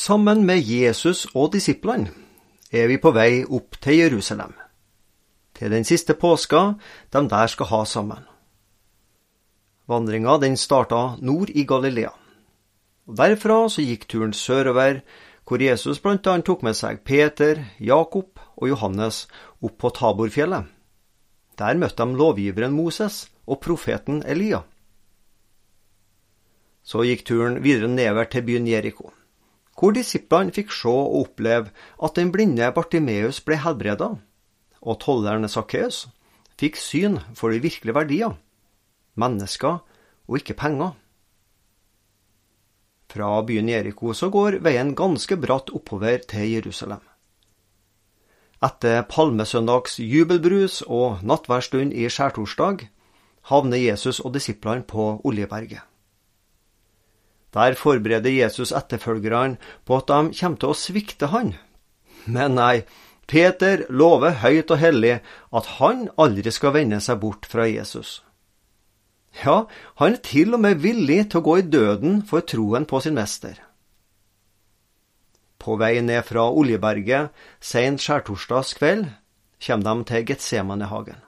Sammen med Jesus og disiplene er vi på vei opp til Jerusalem, til den siste påska de der skal ha sammen. Vandringa den starta nord i Galilea. Og Derfra så gikk turen sørover, hvor Jesus annet tok med seg Peter, Jakob og Johannes opp på Taborfjellet. Der møtte de lovgiveren Moses og profeten Elia. Så gikk turen videre nedover til byen Jeriko hvor disiplene fikk se og oppleve at den blinde Bartimeus ble helbreda, og tolleren Sakkeus fikk syn for de virkelige verdier, mennesker og ikke penger. Fra byen Jeriko så går veien ganske bratt oppover til Jerusalem. Etter palmesøndags jubelbrus og nattværstund i skjærtorsdag havner Jesus og disiplene på Oljeberget. Der forbereder Jesus etterfølgerne på at de kommer til å svikte han. Men nei, Peter lover høyt og hellig at han aldri skal vende seg bort fra Jesus. Ja, han er til og med villig til å gå i døden for troen på sin mester. På vei ned fra Oljeberget seint skjærtorsdags kveld kommer de til Getsemanehagen.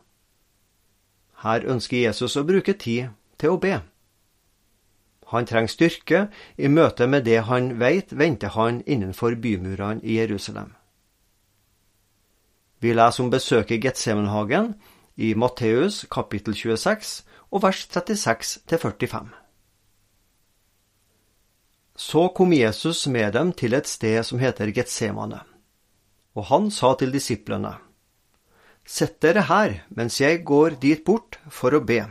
Her ønsker Jesus å bruke tid til å be. Han trenger styrke i møte med det han veit venter han innenfor bymurene i Jerusalem. Vi leser om besøket i Getsemenhagen i Matteus kapittel 26 og vers 36 45. Så kom Jesus med dem til et sted som heter Getsemane, og han sa til disiplene, Sett dere her mens jeg går dit bort for å be.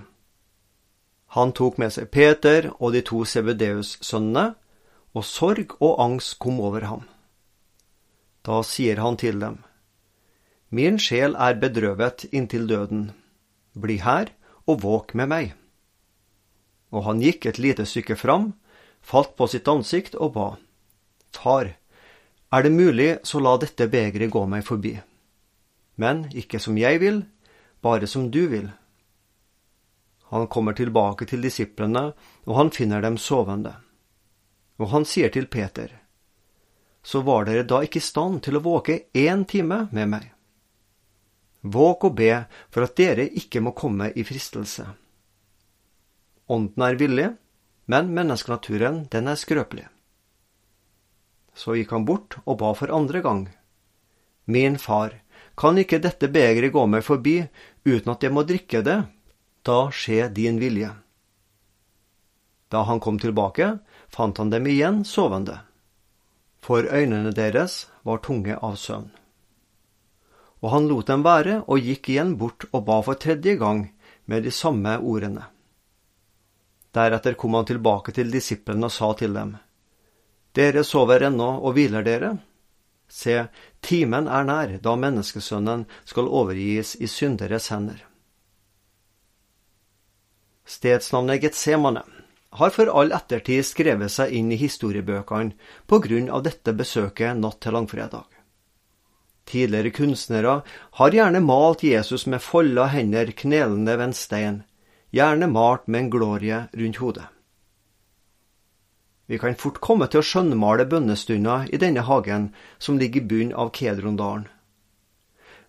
Han tok med seg Peter og de to Sebedeus-sønnene, og sorg og angst kom over ham. Da sier han til dem, Min sjel er bedrøvet inntil døden. Bli her og våk med meg. Og han gikk et lite stykke fram, falt på sitt ansikt og ba, Far, er det mulig, så la dette begeret gå meg forbi. Men ikke som jeg vil, bare som du vil. Han kommer tilbake til disiplene, og han finner dem sovende. Og han sier til Peter, Så var dere da ikke i stand til å våke én time med meg? Våk og be for at dere ikke må komme i fristelse. Ånden er villig, men menneskenaturen, den er skrøpelig. Så gikk han bort og ba for andre gang. Min far, kan ikke dette begeret gå meg forbi uten at jeg må drikke det da skje din vilje. Da han kom tilbake, fant han dem igjen sovende, for øynene deres var tunge av søvn. Og han lot dem være og gikk igjen bort og ba for tredje gang med de samme ordene. Deretter kom han tilbake til disiplene og sa til dem, Dere sover ennå og hviler dere? Se, timen er nær da menneskesønnen skal overgis i synderes hender. Stedsnavnet Getsemane har for all ettertid skrevet seg inn i historiebøkene på grunn av dette besøket natt til langfredag. Tidligere kunstnere har gjerne malt Jesus med folda hender knelende ved en stein, gjerne malt med en glorie rundt hodet. Vi kan fort komme til å skjønnmale bønnestunder i denne hagen som ligger i bunnen av Kedrondalen.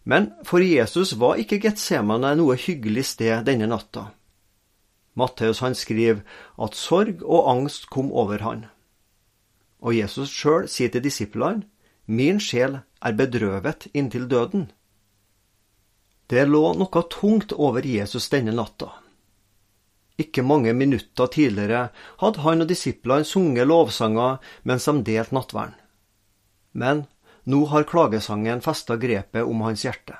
Men for Jesus var ikke Getsemane noe hyggelig sted denne natta. Matteus han skriver at sorg og angst kom over han. Og Jesus sjøl sier til disiplene, Min sjel er bedrøvet inntil døden. Det lå noe tungt over Jesus denne natta. Ikke mange minutter tidligere hadde han og disiplene sunget lovsanger mens de delte nattverden. Men nå har klagesangen festa grepet om hans hjerte.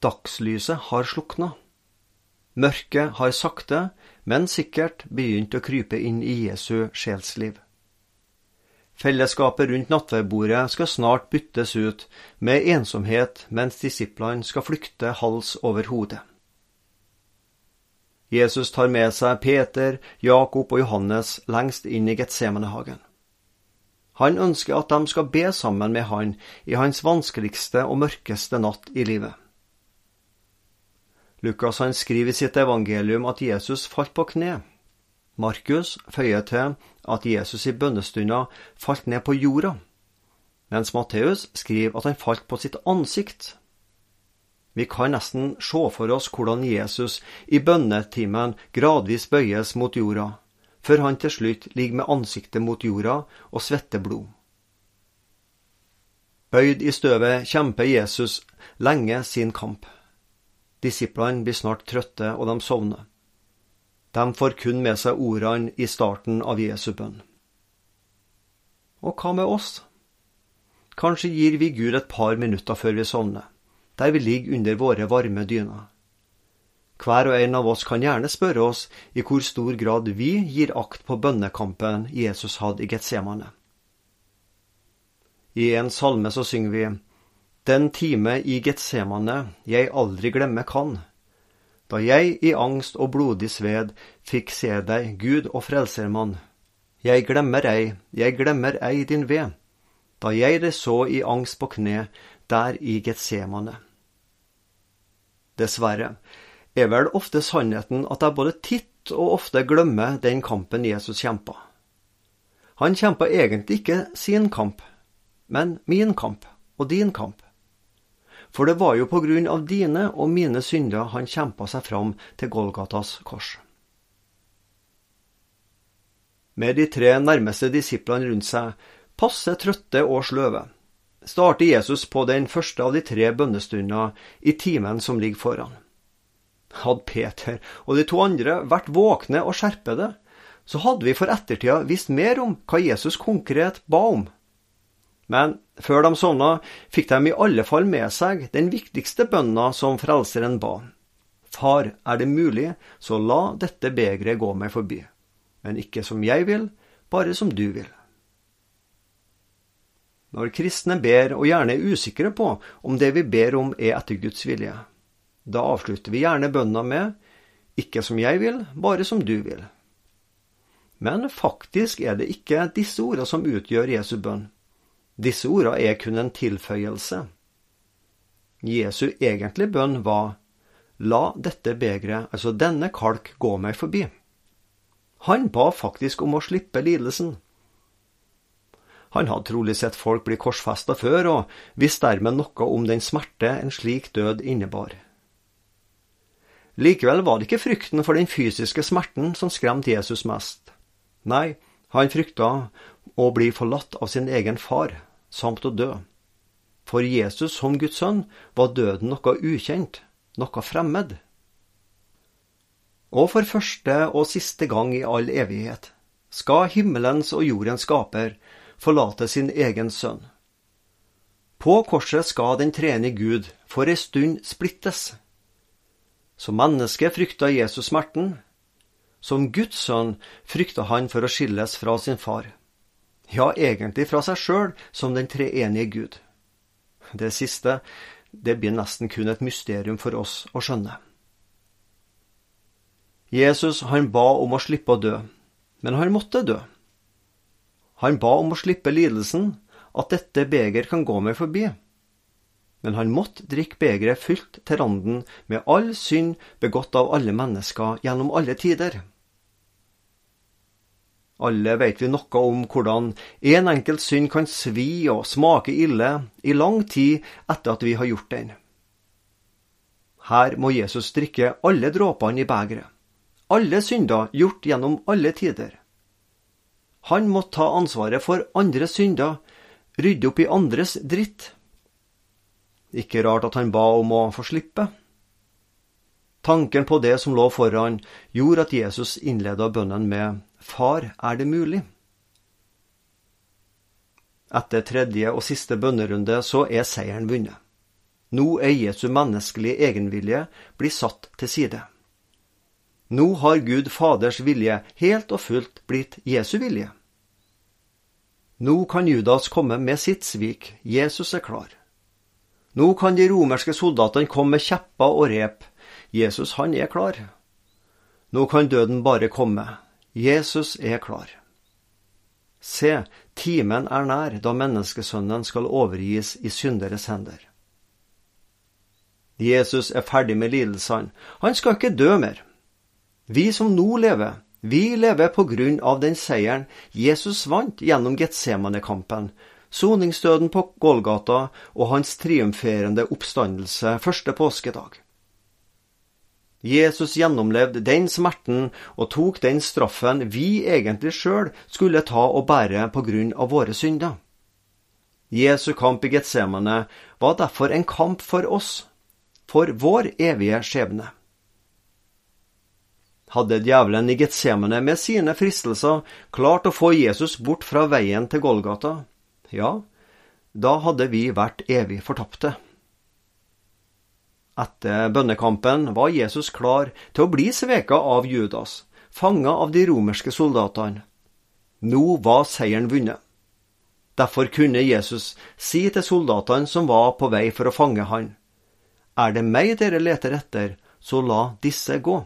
Dagslyset har slukna. Mørket har sakte, men sikkert begynt å krype inn i Jesu sjelsliv. Fellesskapet rundt nattverdbordet skal snart byttes ut med ensomhet mens disiplene skal flykte hals over hode. Jesus tar med seg Peter, Jakob og Johannes lengst inn i Getsemanehagen. Han ønsker at de skal be sammen med han i hans vanskeligste og mørkeste natt i livet. Lukas han skriver i sitt evangelium at Jesus falt på kne. Markus føyer til at Jesus i bønnestunda falt ned på jorda, mens Matteus skriver at han falt på sitt ansikt. Vi kan nesten se for oss hvordan Jesus i bønnetimen gradvis bøyes mot jorda, før han til slutt ligger med ansiktet mot jorda og svetter blod. Bøyd i støvet kjemper Jesus lenge sin kamp. Disiplene blir snart trøtte, og de sovner. De får kun med seg ordene i starten av Jesu bønn. Og hva med oss? Kanskje gir vi Gud et par minutter før vi sovner, der vi ligger under våre varme dyner. Hver og en av oss kan gjerne spørre oss i hvor stor grad vi gir akt på bønnekampen Jesus hadde i Getsemane. I en salme så synger vi Den time i Getsemane jeg aldri glemme kan, da jeg i angst og blodig sved fikk se deg, Gud og frelsermann. Jeg glemmer ei, jeg glemmer ei din ved, da jeg det så i angst på kne, der i Getsemane. Dessverre er vel ofte sannheten at jeg både titt og ofte glemmer den kampen Jesus kjempa. Han kjempa egentlig ikke sin kamp, men min kamp og din kamp. For det var jo på grunn av dine og mine synder han kjempa seg fram til Golgatas kors. Med de tre nærmeste disiplene rundt seg, passe trøtte og sløve, starter Jesus på den første av de tre bønnestundene i timen som ligger foran. Hadde Peter og de to andre vært våkne og skjerpede, så hadde vi for ettertida visst mer om hva Jesus konkret ba om. Men før de sovna, fikk de i alle fall med seg den viktigste bønna som Frelseren ba. Far, er det mulig, så la dette begeret gå meg forbi. Men ikke som jeg vil, bare som du vil. Når kristne ber og gjerne er usikre på om det vi ber om er etter Guds vilje, da avslutter vi gjerne bønna med ikke som jeg vil, bare som du vil. Men faktisk er det ikke disse ordene som utgjør Jesu bønn. Disse ordene er kun en tilføyelse. Jesu egentlige bønn var La dette begeret, altså denne kalk, gå meg forbi. Han ba faktisk om å slippe lidelsen. Han hadde trolig sett folk bli korsfesta før, og visste dermed noe om den smerte en slik død innebar. Likevel var det ikke frykten for den fysiske smerten som skremte Jesus mest. Nei, han frykta å bli forlatt av sin egen far, samt å dø. For Jesus som Guds sønn var døden noe ukjent, noe fremmed. Og for første og siste gang i all evighet skal himmelens og jordens skaper forlate sin egen sønn. På korset skal den trene Gud for ei stund splittes. Som menneske frykta Jesus smerten. Som Guds sønn frykta han for å skilles fra sin far ja, egentlig fra seg sjøl som den treenige Gud. Det siste, det blir nesten kun et mysterium for oss å skjønne. Jesus, han ba om å slippe å dø, men han måtte dø. Han ba om å slippe lidelsen, at dette beger kan gå meg forbi. Men han måtte drikke begeret fylt til randen med all synd begått av alle mennesker gjennom alle tider. Alle vet vi noe om hvordan en enkelt synd kan svi og smake ille i lang tid etter at vi har gjort den. Her må Jesus drikke alle dråpene i begeret, alle synder gjort gjennom alle tider. Han må ta ansvaret for andres synder, rydde opp i andres dritt. Ikke rart at han ba om å få slippe. Tanken på det som lå foran, gjorde at Jesus innleda bønnen med Far, er det mulig? Etter tredje og siste bønnerunde så er seieren vunnet. Nå er Jesu menneskelige egenvilje blitt satt til side. Nå har Gud Faders vilje helt og fullt blitt Jesu vilje. Nå kan Judas komme med sitt svik, Jesus er klar. Nå kan de romerske soldatene komme med kjepper og rep, Jesus han er klar. Nå kan døden bare komme, Jesus er klar. Se, timen er nær da menneskesønnen skal overgis i synderes hender. Jesus er ferdig med lidelsene. Han skal ikke dø mer. Vi som nå lever, Vi lever på grunn av den seieren Jesus vant gjennom Getsemane-kampen, soningsdøden på Golgata og hans triumferende oppstandelse første påskedag. Jesus gjennomlevde den smerten og tok den straffen vi egentlig sjøl skulle ta og bære på grunn av våre synder. Jesu kamp i Getsemane var derfor en kamp for oss, for vår evige skjebne. Hadde djevelen i Getsemane med sine fristelser klart å få Jesus bort fra veien til Golgata, ja, da hadde vi vært evig fortapte. Etter bønnekampen var Jesus klar til å bli sveka av Judas, fanga av de romerske soldatene. Nå var seieren vunnet. Derfor kunne Jesus si til soldatene som var på vei for å fange han, Er det meg dere leter etter, så la disse gå.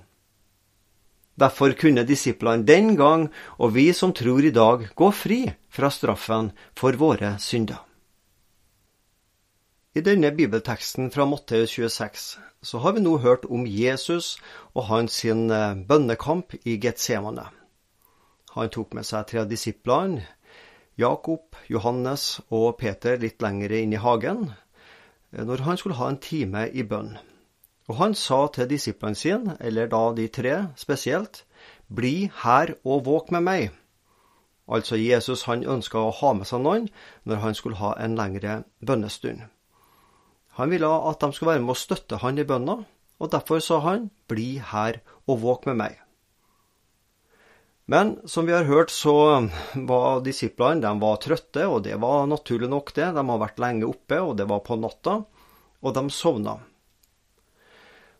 Derfor kunne disiplene den gang, og vi som tror i dag, gå fri fra straffen for våre synder. I denne bibelteksten fra Matteus 26 så har vi nå hørt om Jesus og hans sin bønnekamp i Getsemane. Han tok med seg tre disiplene, Jakob, Johannes og Peter, litt lenger inn i hagen, eh, når han skulle ha en time i bønn. Og han sa til disiplene sine, eller da de tre spesielt, bli her og våk med meg. Altså Jesus han ønska å ha med seg noen når han skulle ha en lengre bønnestund. Han ville at de skulle være med å støtte han i bønna, og derfor sa han, bli her og våk med meg. Men som vi har hørt, så var disiplene de var trøtte, og det var naturlig nok det. De har vært lenge oppe, og det var på natta, og de sovna.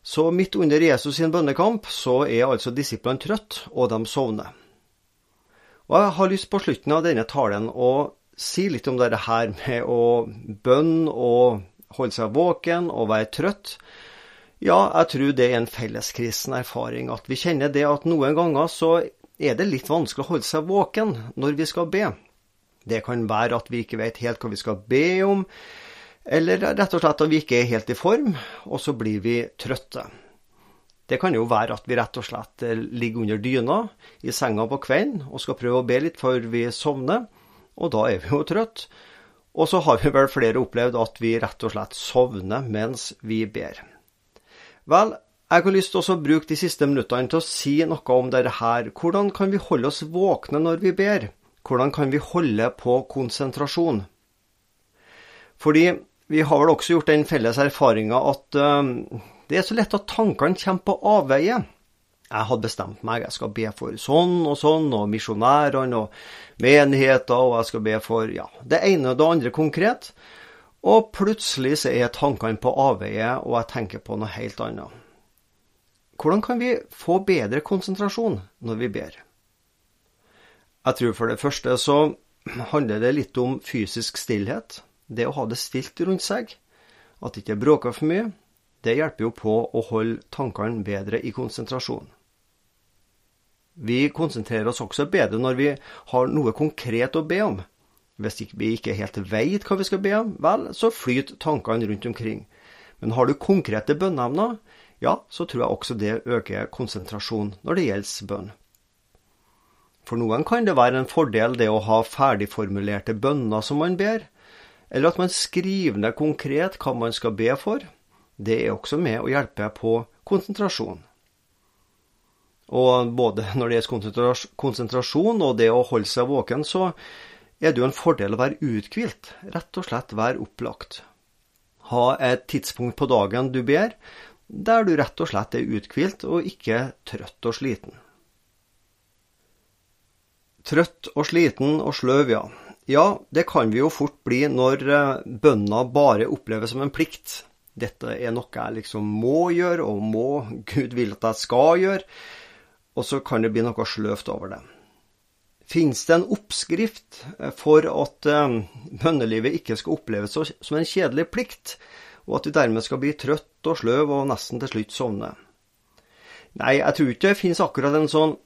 Så midt under Jesus sin bønnekamp så er altså disiplene trøtte, og de sovner. Og jeg har lyst på slutten av denne talen å si litt om dette her med å bønn og holde seg våken og være trøtt. Ja, jeg tror det er en felleskristen erfaring at vi kjenner det at noen ganger så er det litt vanskelig å holde seg våken når vi skal be. Det kan være at vi ikke vet helt hva vi skal be om, eller rett og slett at vi ikke er helt i form, og så blir vi trøtte. Det kan jo være at vi rett og slett ligger under dyna i senga på kvelden og skal prøve å be litt før vi sovner, og da er vi jo trøtte. Og så har vi vel flere opplevd at vi rett og slett sovner mens vi ber. Vel, jeg har lyst til å bruke de siste minuttene til å si noe om dette her. Hvordan kan vi holde oss våkne når vi ber? Hvordan kan vi holde på konsentrasjon? Fordi vi har vel også gjort den felles erfaringa at uh, det er så lett at tankene kommer på avveie jeg hadde bestemt meg, jeg skal be for sånn og sånn, og misjonærene og menigheter, og jeg skal be for ja, det ene og det andre konkret. Og plutselig så er tankene på avveie, og jeg tenker på noe helt annet. Hvordan kan vi få bedre konsentrasjon når vi ber? Jeg tror for det første så handler det litt om fysisk stillhet. Det å ha det stilt rundt seg. At det ikke bråker for mye. Det hjelper jo på å holde tankene bedre i konsentrasjon. Vi konsentrerer oss også bedre når vi har noe konkret å be om. Hvis vi ikke helt veit hva vi skal be om, vel, så flyter tankene rundt omkring. Men har du konkrete bønneemner, ja, så tror jeg også det øker konsentrasjon når det gjelder bønn. For noen kan det være en fordel det å ha ferdigformulerte bønner som man ber, eller at man skriver ned konkret hva man skal be for. Det er også med å hjelpe på konsentrasjon. Og både når det gjelder konsentrasjon og det å holde seg våken, så er det jo en fordel å være uthvilt. Rett og slett være opplagt. Ha et tidspunkt på dagen du ber, der du rett og slett er uthvilt og ikke trøtt og sliten. Trøtt og sliten og sløv, ja. Ja, det kan vi jo fort bli når eh, bønna bare oppleves som en plikt. Dette er noe jeg liksom må gjøre, og må Gud vil at jeg skal gjøre og så kan det bli noe sløvt over det. Fins det en oppskrift eh, for at eh, bønnelivet ikke skal oppleves som en kjedelig plikt, og at du dermed skal bli trøtt og sløv og nesten til slutt sovne? Nei, jeg tror ikke det finnes akkurat en sånn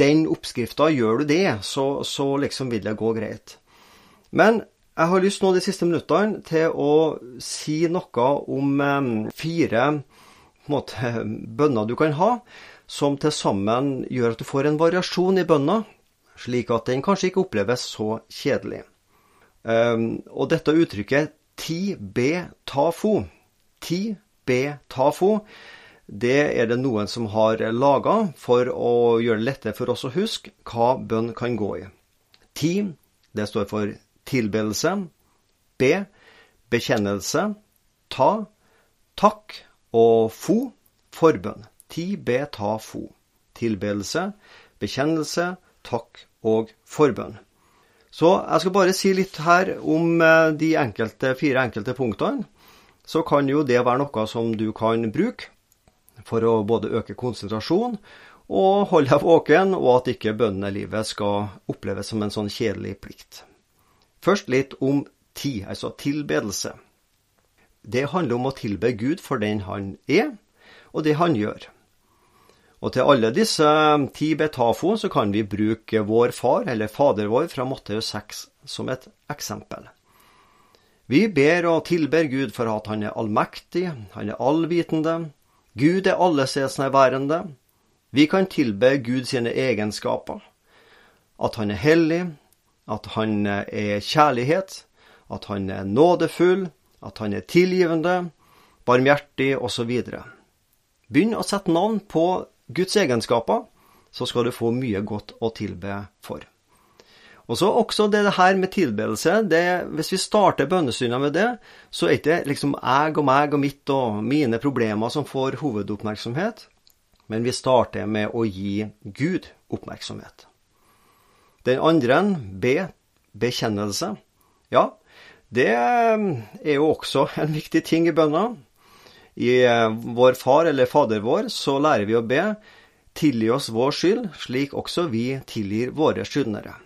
den oppskrifta, gjør du det, så, så, liksom vil det gå greit. Men jeg har lyst nå de siste minuttene til å si noe om fire måte, bønner du kan ha, som til sammen gjør at du får en variasjon i bønna, slik at den kanskje ikke oppleves så kjedelig. Og dette uttrykket ti-be-ta-fo. Ti-be-ta-fo. det er det noen som har laga for å gjøre det lettere for oss å huske hva bønn kan gå i. Ti, det står for tilbedelse. Be, bekjennelse. Ta, takk. Og fo, forbønn. Ti, be, ta, fo. Tilbedelse, bekjennelse, takk og forbønn. Så jeg skal bare si litt her om eh, de enkelte, fire enkelte punktene. Så kan jo det være noe som du kan bruke for å både øke konsentrasjon og holde deg våken, og at ikke bønnelivet skal oppleves som en sånn kjedelig plikt. Først litt om tid, altså tilbedelse. Det handler om å tilbe Gud for den han er, og det han gjør. Og til alle disse ti betafo så kan vi bruke vår far, eller Fader vår, fra Matteus 6 som et eksempel. Vi ber og tilber Gud for at han er allmektig, han er allvitende, Gud er allestedsnærværende. Vi kan tilbe Gud sine egenskaper. At han er hellig, at han er kjærlighet, at han er nådefull, at han er tilgivende, barmhjertig osv. Begynn å sette navn på Guds egenskaper, så skal du få mye godt å tilbe for. Og så også det her med tilbedelse. Det, hvis vi starter bønnestunder med det, så er det ikke liksom jeg og meg og mitt og mine problemer som får hovedoppmerksomhet, men vi starter med å gi Gud oppmerksomhet. Den andre, be, bekjennelse. Ja, det er jo også en viktig ting i bønna. I eh, Vår Far eller Fader vår så lærer vi å be tilgi oss vår skyld, slik også vi tilgir våre skyldnere.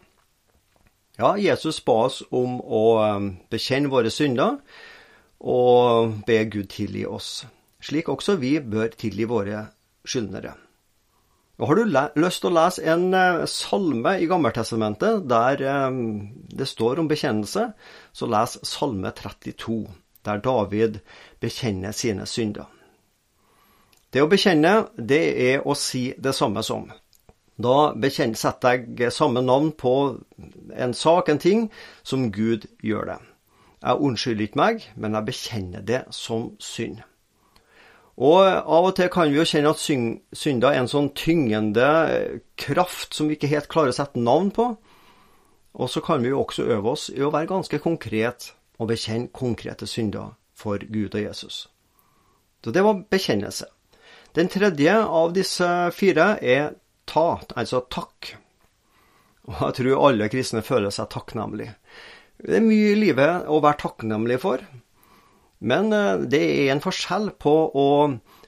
Ja, Jesus ba oss om å um, bekjenne våre synder og be Gud tilgi oss, slik også vi bør tilgi våre skyldnere. Og Har du lyst til å lese en uh, salme i Gammeltestamentet der um, det står om bekjennelse, så les Salme 32, der David bekjenner sine synder. Det å bekjenne, det er å si det samme som. Da setter jeg samme navn på en sak, en ting, som Gud gjør det. Jeg unnskylder ikke meg, men jeg bekjenner det som synd. Og av og til kan vi jo kjenne at synda er en sånn tyngende kraft som vi ikke helt klarer å sette navn på. Og så kan vi jo også øve oss i å være ganske konkret og bekjenne konkrete synder for Gud og Jesus. Så det var bekjennelse. Den tredje av disse fire er ta, altså takk. Og jeg tror alle kristne føler seg takknemlige. Det er mye i livet å være takknemlig for, men eh, det er en forskjell på å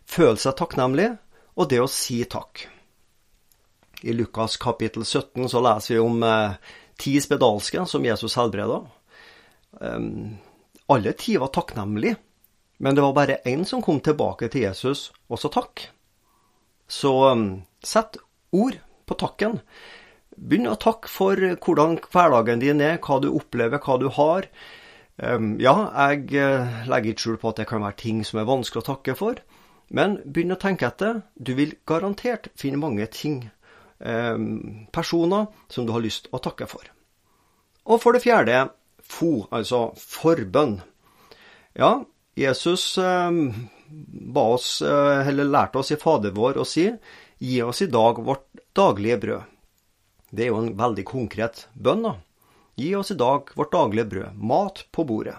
føle seg takknemlig og det å si takk. I Lukas kapittel 17 så leser vi om eh, ti spedalske som Jesus helbreda. Alle ti var takknemlige, men det var bare én som kom tilbake til Jesus og sa takk. Så sett ord på takken. Begynn å takke for hvordan hverdagen din er, hva du opplever, hva du har. Ja, jeg uh, legger ikke skjul på at det kan være ting som er vanskelig å takke for, men begynn å tenke etter. Du vil garantert finne mange ting, personer, som du har lyst å takke for. Og for det fjerde, fo, altså forbønn. Ja, Jesus ba oss, uh, eller lærte oss i Fader vår å si Gi oss i dag vårt daglige brød. Det er jo en veldig konkret bønn, da. Gi oss i dag vårt daglige brød, mat på bordet.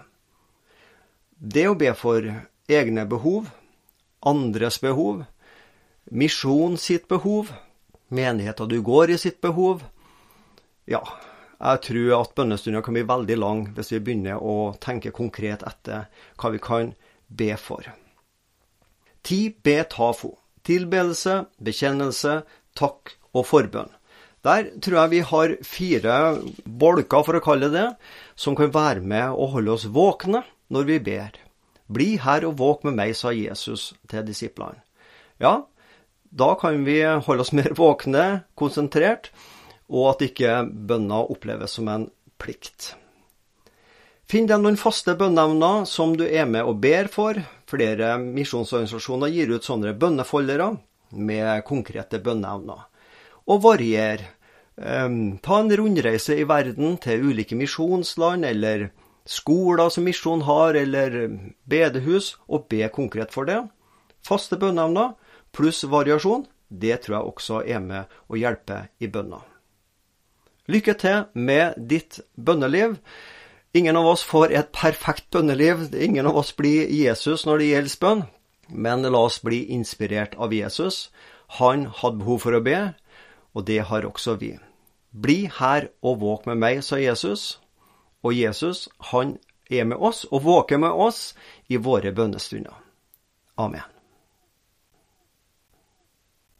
Det å be for egne behov, andres behov, misjon sitt behov, menigheta du går i sitt behov Ja, jeg tror at bønnestunda kan bli veldig lang hvis vi begynner å tenke konkret etter hva vi kan be for. Ti be tafo tilbedelse, bekjennelse, takk og forbønn. Der tror jeg vi har fire bolker, for å kalle det, som kan være med og holde oss våkne når vi ber. Bli her og våk med meg, sa Jesus til disiplene. Ja, da kan vi holde oss mer våkne, konsentrert, og at ikke bønna oppleves som en plikt. Finn deg noen faste bønneevner som du er med og ber for. Flere misjonsorganisasjoner gir ut sånne bønnefoldere. med konkrete bønneevner. Og variere. Um, ta en rundreise i verden til ulike misjonsland eller skoler som misjon har, eller bedehus, og be konkret for det. Faste bønneevner pluss variasjon, det tror jeg også er med å hjelpe i bønna. Lykke til med ditt bønneliv. Ingen av oss får et perfekt bønneliv. Ingen av oss blir Jesus når det gjelder bønn. Men la oss bli inspirert av Jesus. Han hadde behov for å be, og det har også vi. Bli her og våk med meg, sa Jesus. Og Jesus, han er med oss og våker med oss i våre bønnestunder. Amen.